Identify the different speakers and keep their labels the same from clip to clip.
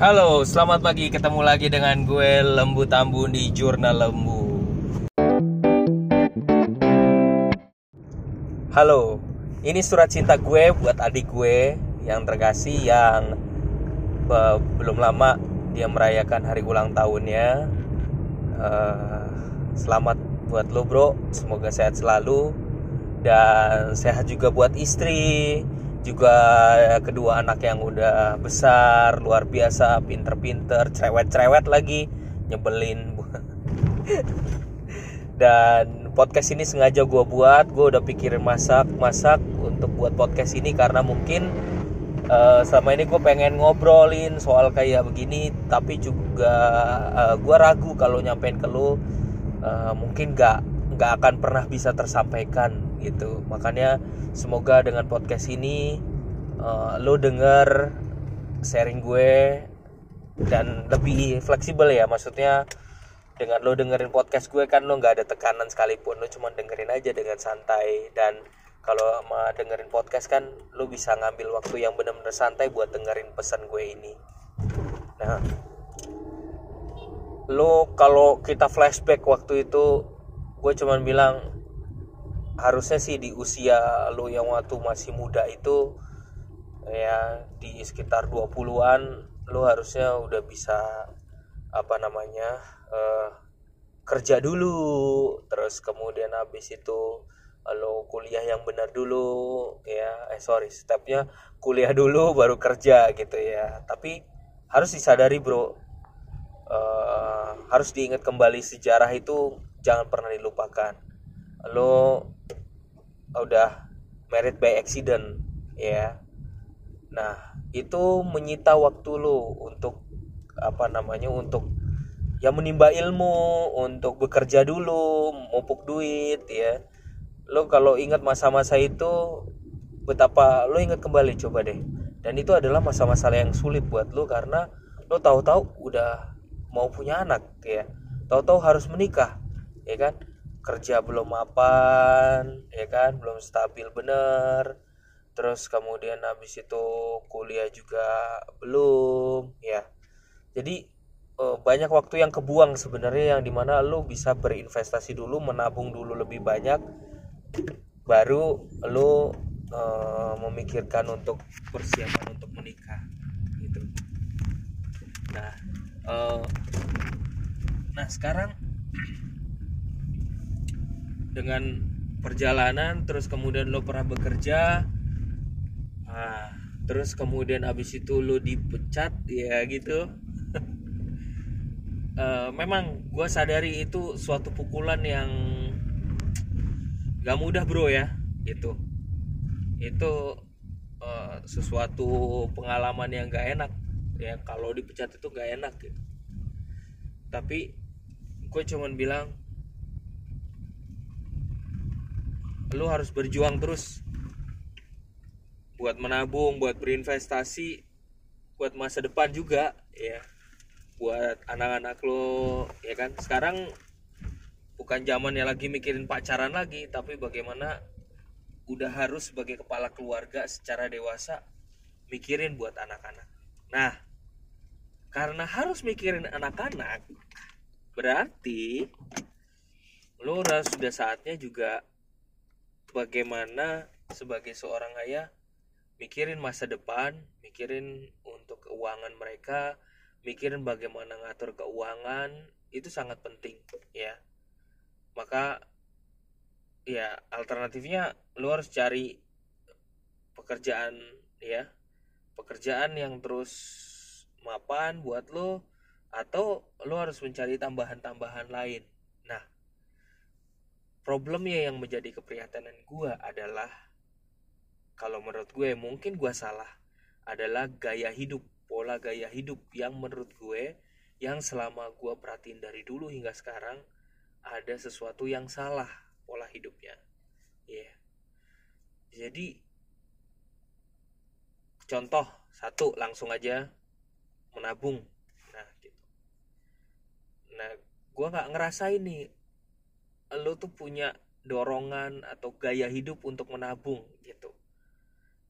Speaker 1: Halo, selamat pagi. Ketemu lagi dengan gue Lembu Tambu di Jurnal Lembu. Halo, ini surat cinta gue buat adik gue yang terkasih yang uh, belum lama dia merayakan hari ulang tahunnya. Uh, selamat buat lo bro, semoga sehat selalu dan sehat juga buat istri juga kedua anak yang udah besar luar biasa pinter-pinter cerewet-cerewet lagi nyebelin. Dan podcast ini sengaja gue buat gue udah pikirin masak-masak untuk buat podcast ini karena mungkin uh, selama ini gue pengen ngobrolin soal kayak begini tapi juga uh, eh, gue ragu kalau nyampein ke lo uh, mungkin gak nggak akan pernah bisa tersampaikan gitu. Makanya semoga dengan podcast ini uh, lo denger sharing gue dan lebih fleksibel ya. Maksudnya dengan lo dengerin podcast gue kan lo nggak ada tekanan sekalipun. Lo cuma dengerin aja dengan santai. Dan kalau sama dengerin podcast kan lo bisa ngambil waktu yang benar-benar santai buat dengerin pesan gue ini. Nah lo kalau kita flashback waktu itu gue cuman bilang harusnya sih di usia lo yang waktu masih muda itu ya di sekitar 20-an lo harusnya udah bisa apa namanya uh, kerja dulu. Terus kemudian habis itu lo kuliah yang benar dulu ya eh sorry stepnya kuliah dulu baru kerja gitu ya. Tapi harus disadari bro. Uh, harus diingat kembali sejarah itu jangan pernah dilupakan. Lo udah married by accident ya. Nah itu menyita waktu lo untuk apa namanya untuk ya menimba ilmu untuk bekerja dulu mupuk duit ya. Lo kalau ingat masa-masa itu betapa lo ingat kembali coba deh. Dan itu adalah masa-masa yang sulit buat lo karena lo tahu-tahu udah mau punya anak ya. Tahu-tahu harus menikah ya kan? Kerja belum mapan ya kan? Belum stabil bener. Terus kemudian habis itu kuliah juga belum ya. Jadi eh, banyak waktu yang kebuang sebenarnya yang di mana lo bisa berinvestasi dulu menabung dulu lebih banyak baru lo uh, memikirkan untuk persiapan untuk menikah gitu. Nah uh, nah sekarang dengan perjalanan terus kemudian lo pernah bekerja ah terus kemudian abis itu lo dipecat ya gitu. Uh, memang gue sadari itu suatu pukulan yang gak mudah bro ya itu itu uh, sesuatu pengalaman yang gak enak ya. Kalau dipecat itu gak enak gitu. tapi gue cuman bilang lu harus berjuang terus. Buat menabung buat berinvestasi buat masa depan juga ya. Buat anak-anak lo ya kan? Sekarang bukan zaman yang lagi mikirin pacaran lagi tapi bagaimana udah harus sebagai kepala keluarga secara dewasa mikirin buat anak-anak. Nah karena harus mikirin anak-anak berarti lo udah sudah saatnya juga bagaimana sebagai seorang ayah mikirin masa depan, mikirin untuk keuangan mereka, mikirin bagaimana ngatur keuangan itu sangat penting ya. Maka ya alternatifnya lu harus cari pekerjaan ya. Pekerjaan yang terus mapan buat lo atau lo harus mencari tambahan-tambahan lain problemnya yang menjadi keprihatinan gue adalah kalau menurut gue mungkin gue salah adalah gaya hidup pola gaya hidup yang menurut gue yang selama gue perhatiin dari dulu hingga sekarang ada sesuatu yang salah pola hidupnya. Ya yeah. jadi contoh satu langsung aja menabung. Nah gitu. Nah gue nggak ngerasa ini lo tuh punya dorongan atau gaya hidup untuk menabung gitu.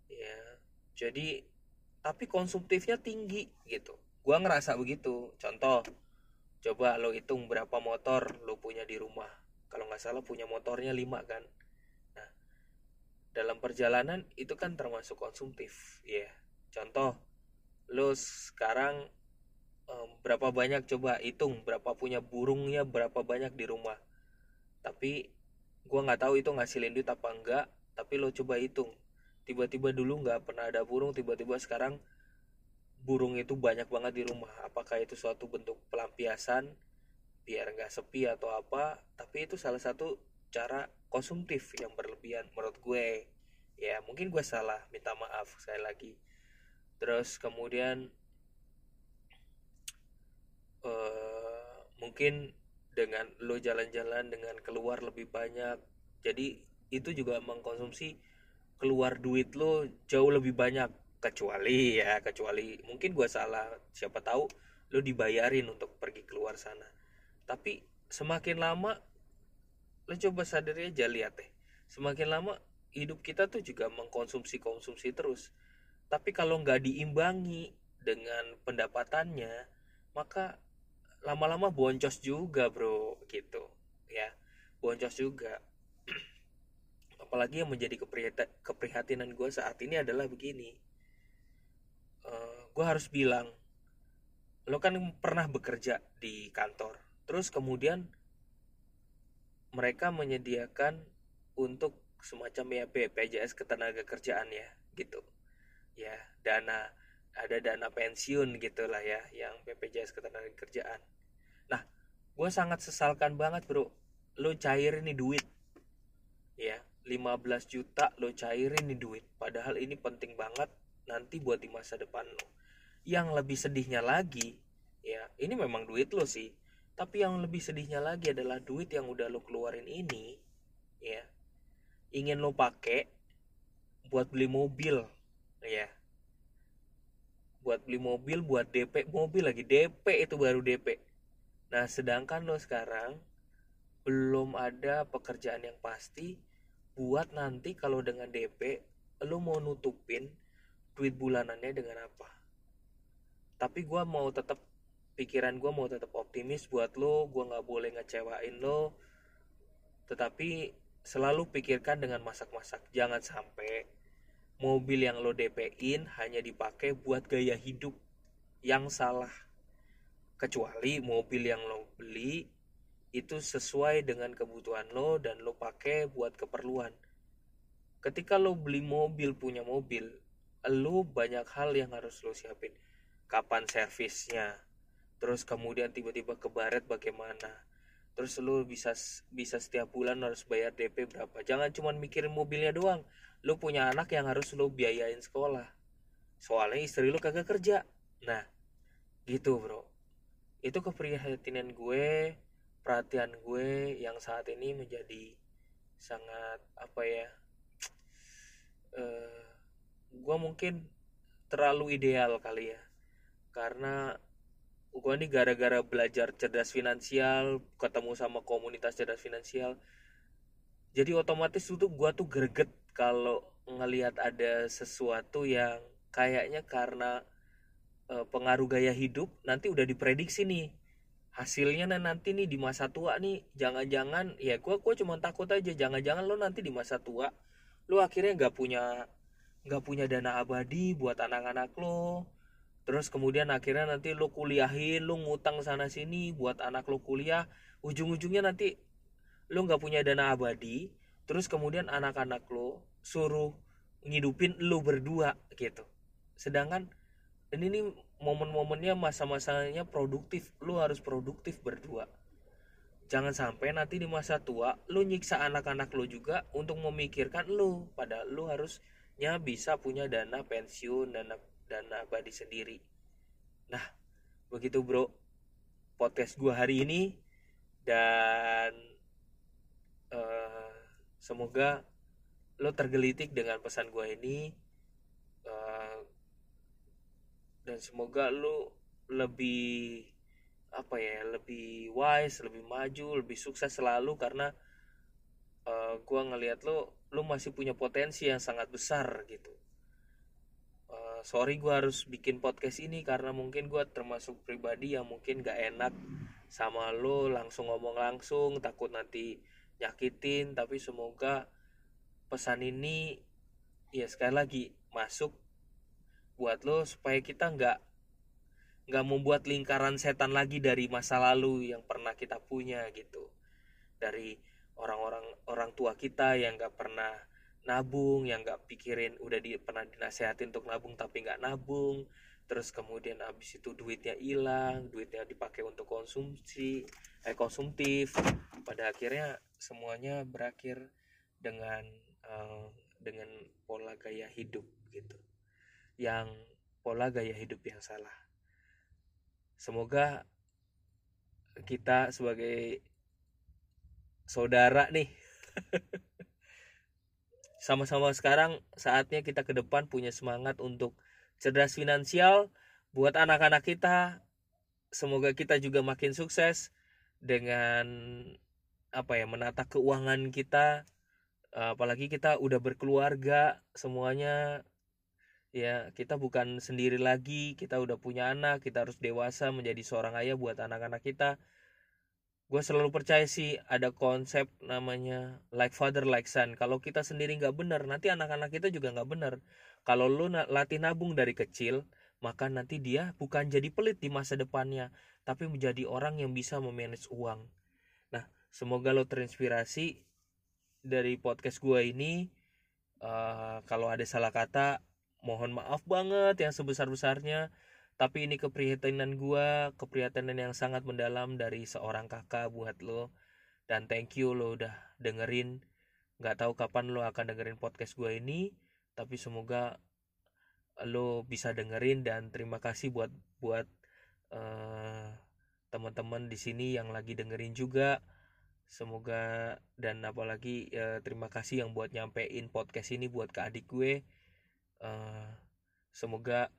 Speaker 1: Ya jadi tapi konsumtifnya tinggi gitu. Gua ngerasa begitu. Contoh coba lo hitung berapa motor lo punya di rumah. Kalau nggak salah punya motornya 5 kan. Nah dalam perjalanan itu kan termasuk konsumtif ya. Yeah. contoh lo sekarang berapa banyak? Coba hitung berapa punya burungnya berapa banyak di rumah tapi gua nggak tahu itu ngasilin duit apa enggak. Tapi lo coba hitung. Tiba-tiba dulu nggak pernah ada burung tiba-tiba sekarang burung itu banyak banget di rumah. Apakah itu suatu bentuk pelampiasan biar nggak sepi atau apa tapi itu salah satu cara konsumtif yang berlebihan menurut gue. Ya mungkin gue salah minta maaf sekali lagi. Terus kemudian uh, mungkin dengan lo jalan-jalan dengan keluar lebih banyak. Jadi itu juga mengkonsumsi keluar duit lo jauh lebih banyak. Kecuali ya kecuali mungkin gue salah siapa tahu lo dibayarin untuk pergi keluar sana. Tapi semakin lama lo coba sadari aja lihat deh. Semakin lama hidup kita tuh juga mengkonsumsi konsumsi terus. Tapi kalau nggak diimbangi dengan pendapatannya maka lama-lama boncos juga bro gitu ya. Boncos juga. Apalagi yang menjadi keprihatinan gue saat ini adalah begini. Uh, eh, gue harus bilang lo kan pernah bekerja di kantor. Terus kemudian mereka menyediakan untuk semacam ya BPJS ketenaga kerjaan ya gitu ya. Dana ada dana pensiun gitulah ya yang BPJS ketenaga kerjaan nah gue sangat sesalkan banget bro. Lo cair ini duit. Ya 15 juta lo cairin nih duit. Padahal ini penting banget nanti buat di masa depan lo yang lebih sedihnya lagi ya ini memang duit lo sih. Tapi yang lebih sedihnya lagi adalah duit yang udah lo keluarin ini ya ingin lo pakai buat beli mobil ya buat beli mobil buat DP mobil lagi DP itu baru DP nah sedangkan lo sekarang belum ada pekerjaan yang pasti buat nanti kalau dengan DP lo mau nutupin duit bulanannya dengan apa. Tapi gue mau tetap pikiran gue mau tetap optimis buat lo gue nggak boleh ngecewain lo. Tetapi selalu pikirkan dengan masak-masak jangan sampai mobil yang lo DP-in hanya dipakai buat gaya hidup yang salah. Kecuali mobil yang lo beli itu sesuai dengan kebutuhan lo dan lo pakai buat keperluan. Ketika lo beli mobil punya mobil lu banyak hal yang harus lu siapin. Kapan servisnya terus kemudian tiba-tiba ke baret bagaimana. Terus lu bisa bisa setiap bulan harus bayar DP berapa. Jangan cuma mikirin mobilnya doang lu punya anak yang harus lu biayain sekolah. Soalnya istri lu kagak kerja. Nah gitu bro. Itu keprihatinan gue perhatian gue yang saat ini menjadi sangat apa ya uh, gue mungkin terlalu ideal kali ya. Karena gue nih gara-gara belajar cerdas finansial ketemu sama komunitas cerdas finansial jadi otomatis itu gue tuh greget kalau ngelihat ada sesuatu yang kayaknya karena e, pengaruh gaya hidup nanti udah diprediksi nih. Hasilnya nanti nih di masa tua nih jangan-jangan ya gue gue cuma takut aja jangan-jangan lo nanti di masa tua lo akhirnya nggak punya nggak punya dana abadi buat anak-anak lo. Terus kemudian akhirnya nanti lo kuliahin lo ngutang sana sini buat anak lo kuliah. Ujung-ujungnya nanti lo nggak punya dana abadi terus kemudian anak-anak lo suruh ngidupin lo berdua gitu. Sedangkan ini nih momen-momennya masa-masanya produktif lo harus produktif berdua. Jangan sampai nanti di masa tua lo nyiksa anak-anak lo juga untuk memikirkan lo pada lo harus nya bisa punya dana pensiun dana dana abadi sendiri. Nah begitu bro. Podcast gue hari ini dan uh, semoga lo tergelitik dengan pesan gue ini uh, dan semoga lo lebih apa ya lebih wise lebih maju lebih sukses selalu karena uh, gue ngelihat lo lu masih punya potensi yang sangat besar gitu. Uh, sorry gue harus bikin podcast ini karena mungkin gue termasuk pribadi yang mungkin gak enak sama lo langsung ngomong langsung takut nanti nyakitin tapi semoga pesan ini ya sekali lagi masuk buat lo supaya kita nggak nggak membuat lingkaran setan lagi dari masa lalu yang pernah kita punya gitu. Dari orang-orang orang tua kita yang nggak pernah nabung yang nggak pikirin udah di, pernah dinasehatin untuk nabung tapi nggak nabung. Terus kemudian habis itu duitnya hilang duitnya dipakai untuk konsumsi eh konsumtif. Pada akhirnya semuanya berakhir dengan uh, dengan pola gaya hidup gitu. Yang pola gaya hidup yang salah. Semoga kita sebagai saudara nih sama-sama sekarang saatnya kita ke depan punya semangat untuk cerdas finansial buat anak-anak kita. Semoga kita juga makin sukses dengan apa ya menata keuangan kita apalagi kita udah berkeluarga semuanya ya kita bukan sendiri lagi kita udah punya anak kita harus dewasa menjadi seorang ayah buat anak-anak kita. Gue selalu percaya sih ada konsep namanya like father like son. Kalau kita sendiri nggak benar nanti anak-anak kita juga nggak benar. Kalau lo latih nabung dari kecil maka nanti dia bukan jadi pelit di masa depannya tapi menjadi orang yang bisa memanage uang semoga lo terinspirasi dari podcast gue ini. Uh, kalau ada salah kata mohon maaf banget yang sebesar besarnya tapi ini keprihatinan gue keprihatinan yang sangat mendalam dari seorang kakak buat lo. Dan thank you lo udah dengerin. Nggak tahu kapan lo akan dengerin podcast gue ini tapi semoga lo bisa dengerin dan terima kasih buat buat uh, teman-teman di sini yang lagi dengerin juga semoga dan apalagi uh, terima kasih yang buat nyampein podcast ini buat ke adik gue uh, semoga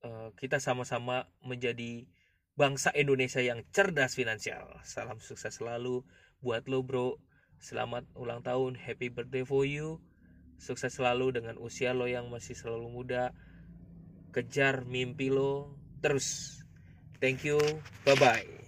Speaker 1: Eh, kita sama-sama menjadi bangsa Indonesia yang cerdas finansial. Salam sukses selalu buat lo bro. Selamat ulang tahun, happy birthday for you. Sukses selalu dengan usia lo yang masih selalu muda. Kejar mimpi lo terus. Thank you, bye bye.